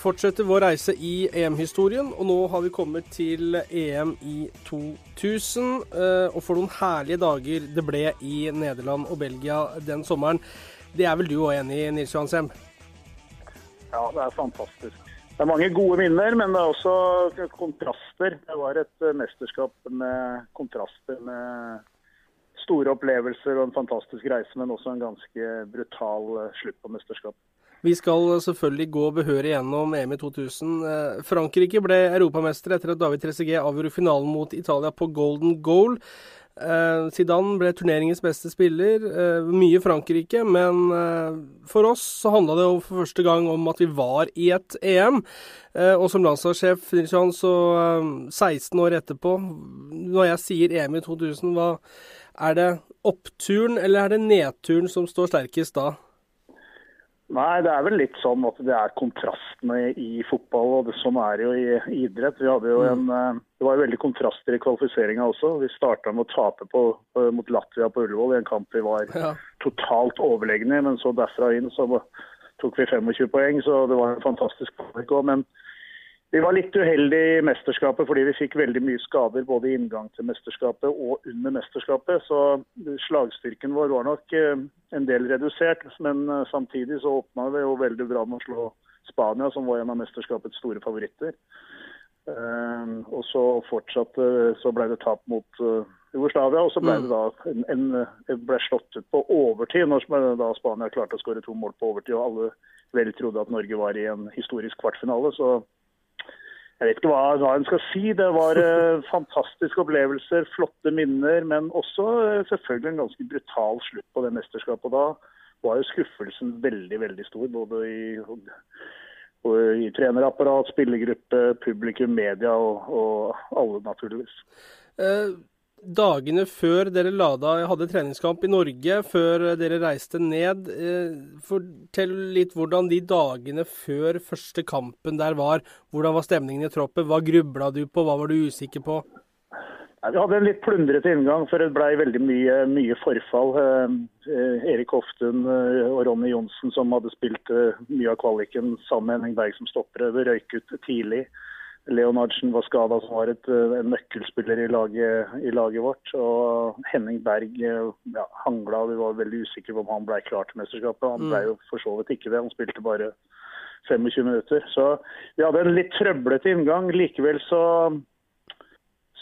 Fortsetter vår reise i EM-historien, og nå har vi kommet til EM i 2000. eh, Og for noen herlige dager det ble i Nederland og Belgia den sommeren. Det er vel du òg enig i, Nils Johan Sem? Ja, det er fantastisk. Det er mange gode minner, men det er også kontraster. Det var et eh, mesterskap med kontraster, med store opplevelser og en fantastisk reise, men også en ganske brutal eh, slutt på mesterskapet. Vi skal selvfølgelig gå behørig gjennom EM i 2000. Eh, Frankrike ble europamester etter at David Trezeguet avgjorde finalen mot Italia på golden goal. Eh, Zidane ble turneringens beste spiller. Eh, mye Frankrike, men for oss så handla det jo for første gang om at vi var i et EM. Og som landslagssjef så eh, 16 år etterpå, når jeg sier EM i 2000, hva er det oppturen eller er det nedturen som står sterkest da? Nei, det er vel litt sånn at det er kontrastene i fotball, og det, sånn er det jo i idrett. Vi hadde jo en, eh, Det var jo veldig kontraster i kvalifiseringa også. Vi starta med å tape på, på, mot Latvia på Ullevål i en kamp vi var Ja. totalt overlegne i, men så derfra inn så tok vi 25 poeng, så det var en fantastisk kvalik òg. Men vi var litt uheldige i mesterskapet fordi vi fikk veldig mye skader både i inngang til mesterskapet og under mesterskapet. Så slagstyrken vår var nok eh, en del redusert. Men eh, samtidig så åpna det jo veldig bra med å slå Spania, som var en av mesterskapets store favoritter. Eh, og så fortsatte så ble det tap mot Jugoslavia, og så ble det da en, en, ble slått ut på overtid. Når Spania klarte å skåre to mål på overtid, og alle vel trodde at Norge var i en historisk kvartfinale. så jeg vet ikke hva, hva en skal si. Det var eh, fantastiske opplevelser, flotte minner, men også eh, selvfølgelig en ganske brutal slutt på det mesterskapet. Og da var jo skuffelsen veldig, veldig stor. Både i, og i trenerapparat, spillergruppe, publikum, media og, og alle, naturligvis. Eh, dagene før dere lada, hadde treningskamp i Norge, før dere reiste ned, eh, fortell litt hvordan de dagene før første kampen der var. Hvordan var stemningen i troppen? Hva grubla du på, hva var du usikker på? Vi hadde en litt plundrete inngang, for det ble veldig mye, mye forfall. Eh, eh, Erik Hoftun og Ronny Johnsen, som hadde spilt mye av kvaliken sammen med Henning Berg som stoppere, røyk ut tidlig. Leonardsen var skada, som var et, eh, en nøkkelspiller i laget, i laget vårt. Og Henning Berg eh, ja, hangla, vi var veldig usikre på om han ble klar til mesterskapet. Han ble jo for så vidt ikke det, han spilte bare 25 minutter. Så vi hadde en litt trøblete inngang. Likevel så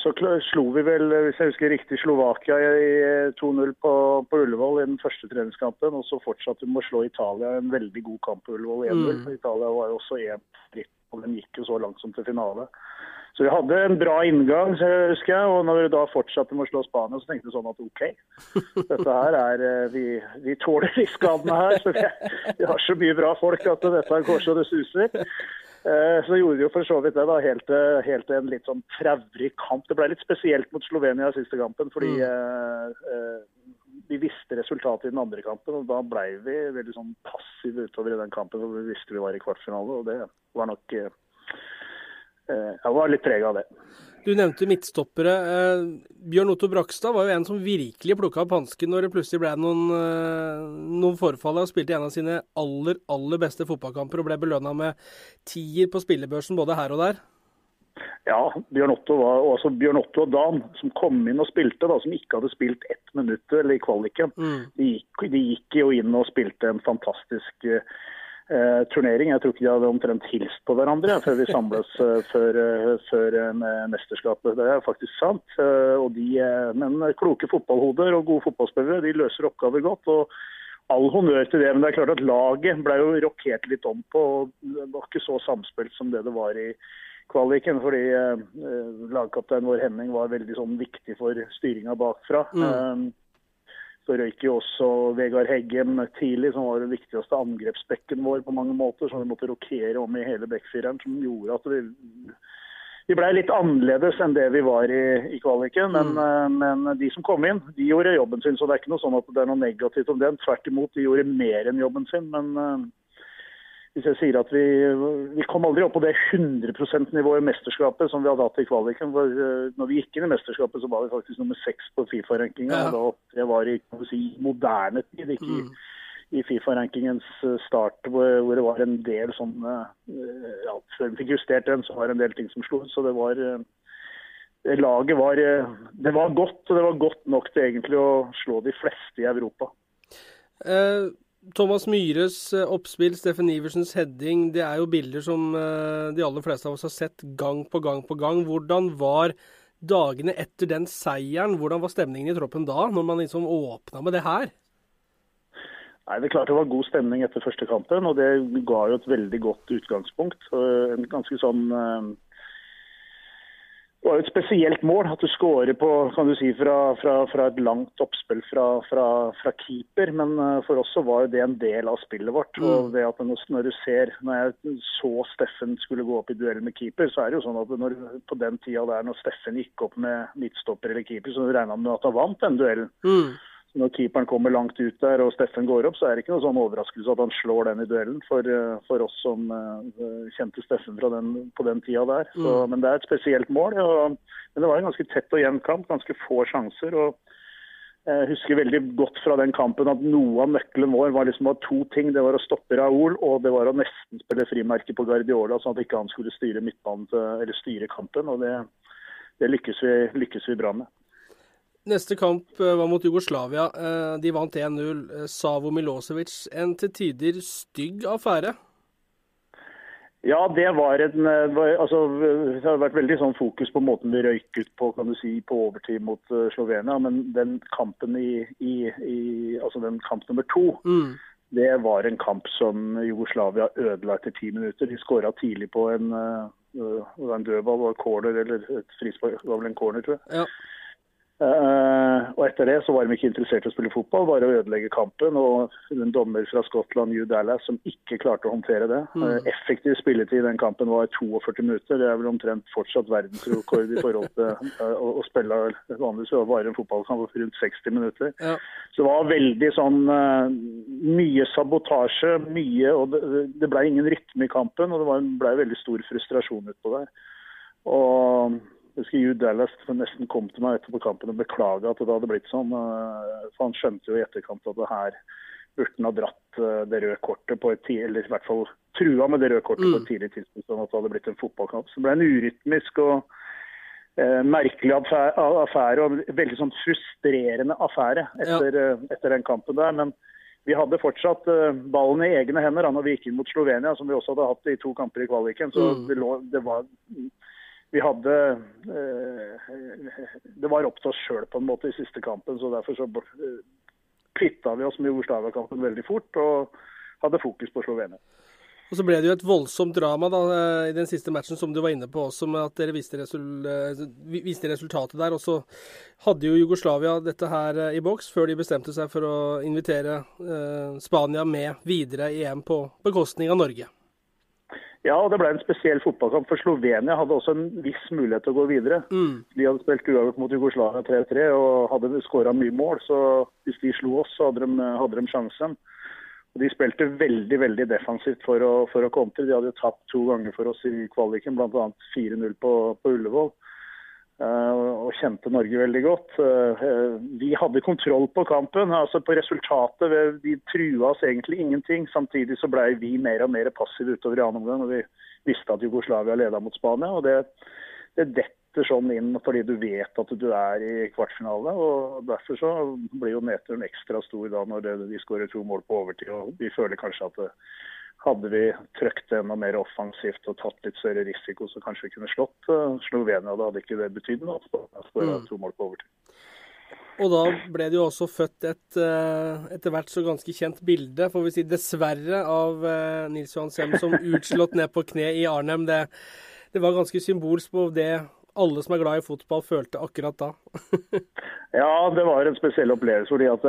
så slo vi vel, hvis jeg husker riktig, Slovakia i eh, 2-0 på, på Ullevål i den første treningskampen. Og så fortsatte vi med å slå Italia en veldig god kamp på Ullevål 1-0. Mm. Italia var jo også én dritt, og den gikk jo så langt som til finale. Så vi hadde en bra inngang, husker jeg. Og når vi da fortsatte med å slå Spania, så tenkte vi sånn at OK, dette her er eh, Vi, vi tåler de skadene her. Så vi, vi har så mye bra folk at dette går så det suser. Eh, så gjorde de jo for så vidt det, da, helt, helt en litt sånn traurig kamp. Det ble litt spesielt mot Slovenia i siste kampen, fordi mm. eh, eh, vi visste resultatet i den andre kampen. og Da ble vi veldig sånn passive utover i den kampen, for vi visste vi var i kvartfinale. og Det var nok eh, eh Jeg var litt prega av det. Du nevnte midtstoppere. Eh, Bjørn Otto Brakstad var jo en som virkelig plukka opp hansken når det plutselig ble noen, eh, noen forfall. Han spilte en av sine aller, aller beste fotballkamper og ble belønna med tier på spillebørsen både her og der. Ja, Bjørn Otto, var, også Bjørn Otto og Dan, som kom inn og spilte, da, som ikke hadde spilt ett minutt eller i kvaliken. Mm. De, gikk, de, gikk, jo inn og spilte en fantastisk uh, eh, turnering. Jeg tror ikke de hadde omtrent hilst på hverandre før vi samles eh, før, eh, før eh, mesterskapet. Det er faktisk sant. Eh, de, eh, men kloke fotballhoder og gode fotballspillere de løser oppgaver godt. og All honnør til det, men det er klart at laget ble jo rokert litt om på. og Det var ikke så samspilt som det det var i kvaliken. fordi Lagkapteinen vår Henning var veldig sånn, viktig for styringa bakfra. Mm. Så røyk jo også Vegard Heggem tidlig, som var den viktigste angrepsbekken vår på mange måter. Så vi måtte rokere om i hele backfireren, som gjorde at vi, vi ble litt annerledes enn det vi var i, i kvaliken. Men, mm. Eh, men, de som kom inn, de gjorde jobben sin. Så det er ikke noe sånn at det er noe negativt om den. Tvert imot, de gjorde mer enn jobben sin. Men eh, hvis jeg sier at vi, vi kom aldri opp på det 100 %-nivået i mesterskapet som vi hadde hatt i kvaliken. For, uh, når vi gikk inn i mesterskapet, så var vi faktisk nummer seks på Fifa-rankinga. Ja. Det var i si, moderne tid, ikke mm. i, i Fifa-rankingens eh, start, hvor, hvor, det var en del sånn uh, ja, Før vi fikk justert den, så var det en del ting som slo. Så det var det Laget var Det var godt, og det var godt nok til egentlig å slå de fleste i Europa. Uh Thomas Myhres eh, oppspill, Steffen Iversens heading, det er jo bilder som eh, de aller fleste av oss har sett gang på gang på gang. Hvordan var dagene etter den seieren? Hvordan var stemningen i troppen da, når man liksom åpna med det her? Nei, Det er klart det var god stemning etter første kampen, og det ga jo et veldig godt utgangspunkt. En ganske sånn eh, det var jo et spesielt mål at du skårer på kan du si, fra, fra, fra et langt oppspill fra, fra, keeper. Men eh, for oss så var jo det en del av spillet vårt. Mm. og det at Når du ser, når jeg så Steffen skulle gå opp i duell med keeper, så er det jo sånn at når, på den tida der når Steffen gikk opp med midtstopper eller keeper, så regna han med at han vant den duellen. Mm når keeperen kommer langt ut der og Steffen går opp, så er det ikke noe sånn overraskelse at han slår den i duellen for, eh, for oss som uh, kjente Steffen den, på den tida der. Så, mm. Men det er et spesielt mål. Og, men det var en ganske tett og jevn kamp, ganske få sjanser. og jeg husker veldig godt fra den kampen at noe av nøkkelen vår var liksom to ting. Det var å stoppe Raoul, og det var å nesten spille frimerke på Guardiola, sånn at ikke han skulle styre styre kampen. og Det, det lykkes, vi, lykkes vi bra med. Neste kamp eh, var mot Jugoslavia. Eh, de vant 1-0. Eh, Savo Milosevic, en til tider stygg affære? Ja, det var en altså, Det har vært veldig sånn fokus på måten de røyk ut på kan du si, på overtid mot Slovenia. Men den kampen i, i, i altså den kamp nummer to, mm. det var en kamp som Jugoslavia ødela etter ti minutter. De skåra tidlig på en, en dødball og corner, eller et frispark, var vel en corner, tror jeg. Ja. Uh, og etter det så var de ikke interessert i å spille fotball, bare å ødelegge kampen. Og en dommer fra Skottland, Hugh Dallas, som ikke klarte å håndtere det. Mm. Uh, effektiv spilletid i den kampen var 42 minutter. Det er vel omtrent fortsatt verdensrekord i forhold til uh, å, å, spille vanligvis bare en fotballkamp på rundt 60 minutter. Ja. Så det var veldig sånn mye sabotasje, mye Og det, det ble ingen rytme i kampen, og det ble veldig stor frustrasjon utpå der. Og jeg husker Jude Dallas nesten kom til meg etterpå kampen og beklaga at det hadde blitt sånn. Eh, for Han skjønte jo i etterkant at det her burde han ha dratt eh, det røde kortet på et tidlig, eller i hvert fall trua med det røde kortet mm. på et mm. tidlig tidspunkt, sånn at det hadde blitt en fotballkamp. Så det ble en urytmisk og eh, merkelig affære, og veldig sånn frustrerende affære etter, ja. Eh, etter, den kampen der. Men vi hadde fortsatt uh, ballen i egne hender da når vi gikk inn mot Slovenia, som vi også hadde hatt i to kamper i kvaliken. Så mm. det, lå, det var vi hadde eh, Det var opp til oss sjøl på en måte i siste kampen, så derfor så kvitta vi oss med Jugoslavia-kampen veldig fort og hadde fokus på Slovenia. Og Så ble det jo et voldsomt drama da, eh, i den siste matchen, som du var inne på også, med at dere viste, resul eh, viste resultatet der. Og så hadde jo Jugoslavia dette her i boks, før de bestemte seg for å invitere eh, Spania med videre i EM på bekostning av Norge. Ja, og det ble en spesiell fotballkamp. For Slovenia hadde også en viss mulighet til å gå videre. Mm. De hadde spilt uavgjort mot Jugoslavia 3-3 og hadde skåra mye mål. Så hvis de slo oss, så hadde de, hadde de sjansen. Og De spilte veldig veldig defensivt for å, for å kontre. De hadde tapt to ganger for oss i kvaliken, bl.a. 4-0 på, på Ullevål. Og kjente Norge veldig godt. Uh, vi hadde kontroll på kampen, altså på resultatet. Vi trua oss egentlig ingenting. Samtidig så ble vi mer og mer passive utover i annen omgang. og Vi visste at Jugoslavia leda mot Spania. og det, det detter sånn inn fordi du vet at du er i kvartfinale. og Derfor så blir jo nedturen ekstra stor da når de skårer to mål på overtid. og Vi føler kanskje at det, hadde vi trøkt enda mer offensivt og tatt litt større risiko, så kanskje vi kunne slått uh, Slovenia. Da hadde ikke det betydd noe. Mm. to mål på overtid. Og da ble det jo også født et uh, etter hvert så ganske kjent bilde, får vi si dessverre, av uh, Nils Johan Sem som utslått ned på kne i Arnhem. Det, det var ganske symbolsk på det alle som er glad i fotball, følte akkurat da. ja, det var en spesiell opplevelse. fordi at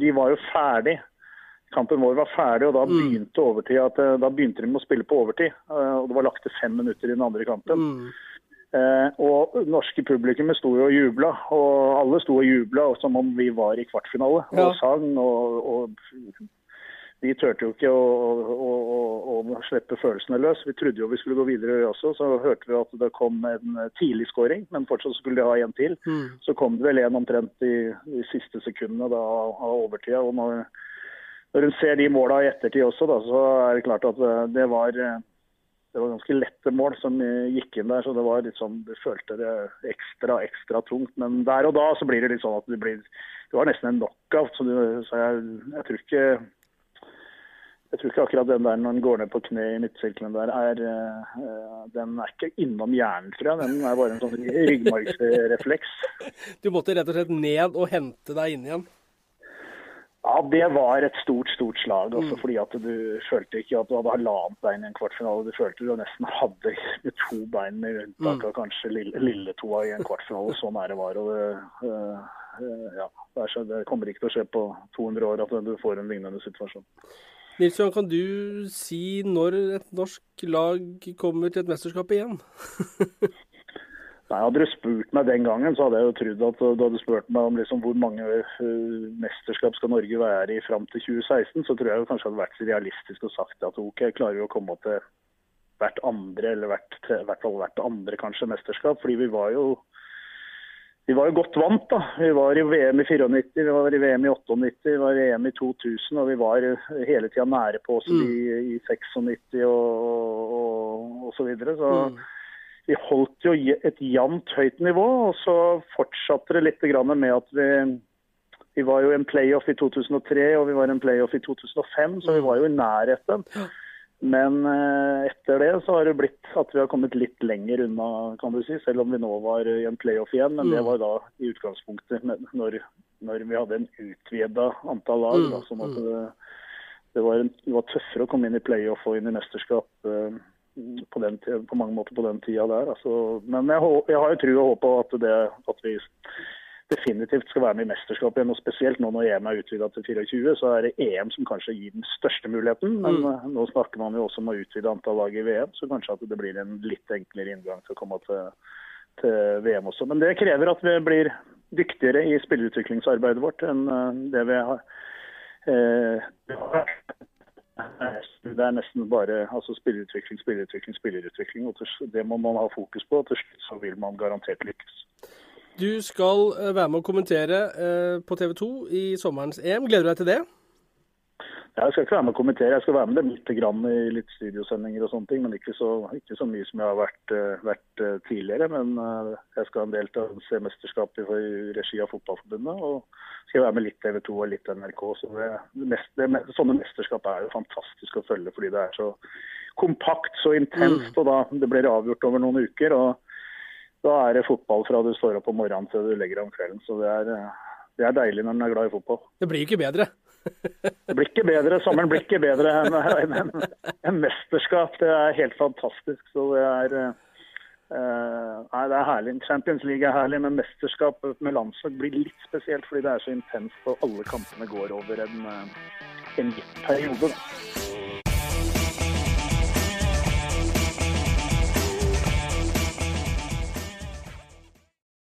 de var jo ferdig kampen vår var ferdig, og da mm. begynte, overtid at, eh, da begynte de med å spille på overtid. Eh, og Det var lagt til fem minutter i den andre kampen. Mm. Eh, og norske publikummet sto jo og jubla, og alle sto og jubla som om vi var i kvartfinale. Ja. Og sang. Og, og, vi turte jo ikke å, å, å, å, slippe følelsene løs. Vi trodde jo vi skulle gå videre også. Så hørte vi at det kom en tidlig skåring, men fortsatt skulle de ha en til. Mm. Så kom det vel en omtrent i de siste sekundene da, av overtida. og når når hun ser de måla i ettertid også, da, så er det klart at eh, det var, eh, det var ganske lette mål som eh, gikk inn der. Så det var litt sånn, du følte det ekstra, ekstra tungt. Men der og da så blir det litt sånn at det blir Det var nesten en knockout. Så, du, så jeg, jeg, tror ikke jeg tror ikke akkurat den der når den går ned på kne i midtsirkelen der, er Den er ikke innom hjernen, tror jeg. Den er bare en sånn ryggmargsrefleks. Du måtte rett og slett ned og hente deg inn igjen? Ja, Det var et stort stort slag. Også mm. fordi at Du følte ikke at du hadde halvannet bein i en kvartfinale. Du følte du nesten hadde med to bein, med unntak av mm. kanskje lille, lille toa i en kvartfinale. Så nære var og det. Uh, ja, det, så, det, kommer ikke til å skje på 200 år at du får en lignende situasjon. Nils Johan, kan du si når et norsk lag kommer til et mesterskap igjen? Nei, Hadde du spurt meg den gangen, så hadde jeg jo trodd at du hadde spurt meg om liksom hvor mange uh, mesterskap skal Norge være i fram til 2016, så tror jeg jo kanskje hadde vært så realistisk og sagt at OK, jeg klarer jo å komme til hvert andre, eller hvert, hvert hvert andre kanskje mesterskap. Fordi vi var jo vi var jo godt vant. da. Vi var i VM i 94, vi var i VM i 98, vi var i EM i 2000. Og vi var hele tida nære på oss mm. i, i 96 og, og, og så videre. Så mm vi holdt jo et jevnt høyt nivå. Og så fortsatte det litt med at vi, vi var jo en playoff i 2003 og vi var en playoff i 2005, så vi var jo i nærheten. Men eh, etter det så har det blitt at vi har kommet litt lenger unna, kan du si. Selv om vi nå var i en playoff igjen. Men det mm. var da i utgangspunktet når, når vi hadde en utvida antall lag. Da, sånn at mm. det, det, var en, det, var tøffere å komme inn i playoff og inn i mesterskap. På, den, på, mange måter på den tida der. Altså. Men jeg, jeg, har jo tro og håp på at, det, at, vi definitivt skal være med i mesterskapet igjen. og Spesielt nå når EM er utvida til 24, så er det EM som kanskje gir den største muligheten. Men mm. Eh, nå snakker man jo også om å utvide antall lag i VM, så kanskje at det blir en litt enklere inngang til å komme til, til VM også. Men det krever at vi blir dyktigere i spillerutviklingsarbeidet vårt enn eh, det vi har. Eh, det er nesten bare altså spillerutvikling, spillerutvikling, spillerutvikling. og Det må man ha fokus på. Til slutt så vil man garantert lykkes. Du skal eh, være med å kommentere eh, på TV 2 i sommerens EM. Gleder du deg til det? Jeg skal ikke være med å kommentere. Jeg skal være med dem litt i litt studiosendinger og sånne ting, men ikke så, ikke så mye som jeg har vært, uh, vært uh, tidligere. Men uh, jeg skal å se mesterskapet i regi av Fotballforbundet. Og skal være med litt TV 2 og litt NRK. Så det, mest, det, sånne mesterskap er jo fantastisk å følge fordi det er så kompakt, så intenst. Mm. Og da det blir avgjort over noen uker. og da er det fotball fra du står opp om morgenen til du legger deg om kvelden. Så det er, det er deilig når en er glad i fotball. Det blir ikke bedre. Det blir ikke bedre. Sommeren blir ikke bedre enn en, en, en, mesterskap. Det er helt fantastisk. Så det er uh, Nei, det er herlig. Champions League er herlig, men mesterskap med landslag blir litt spesielt fordi det er så intenst og alle kampene går over en, eh, en gitt periode. Da.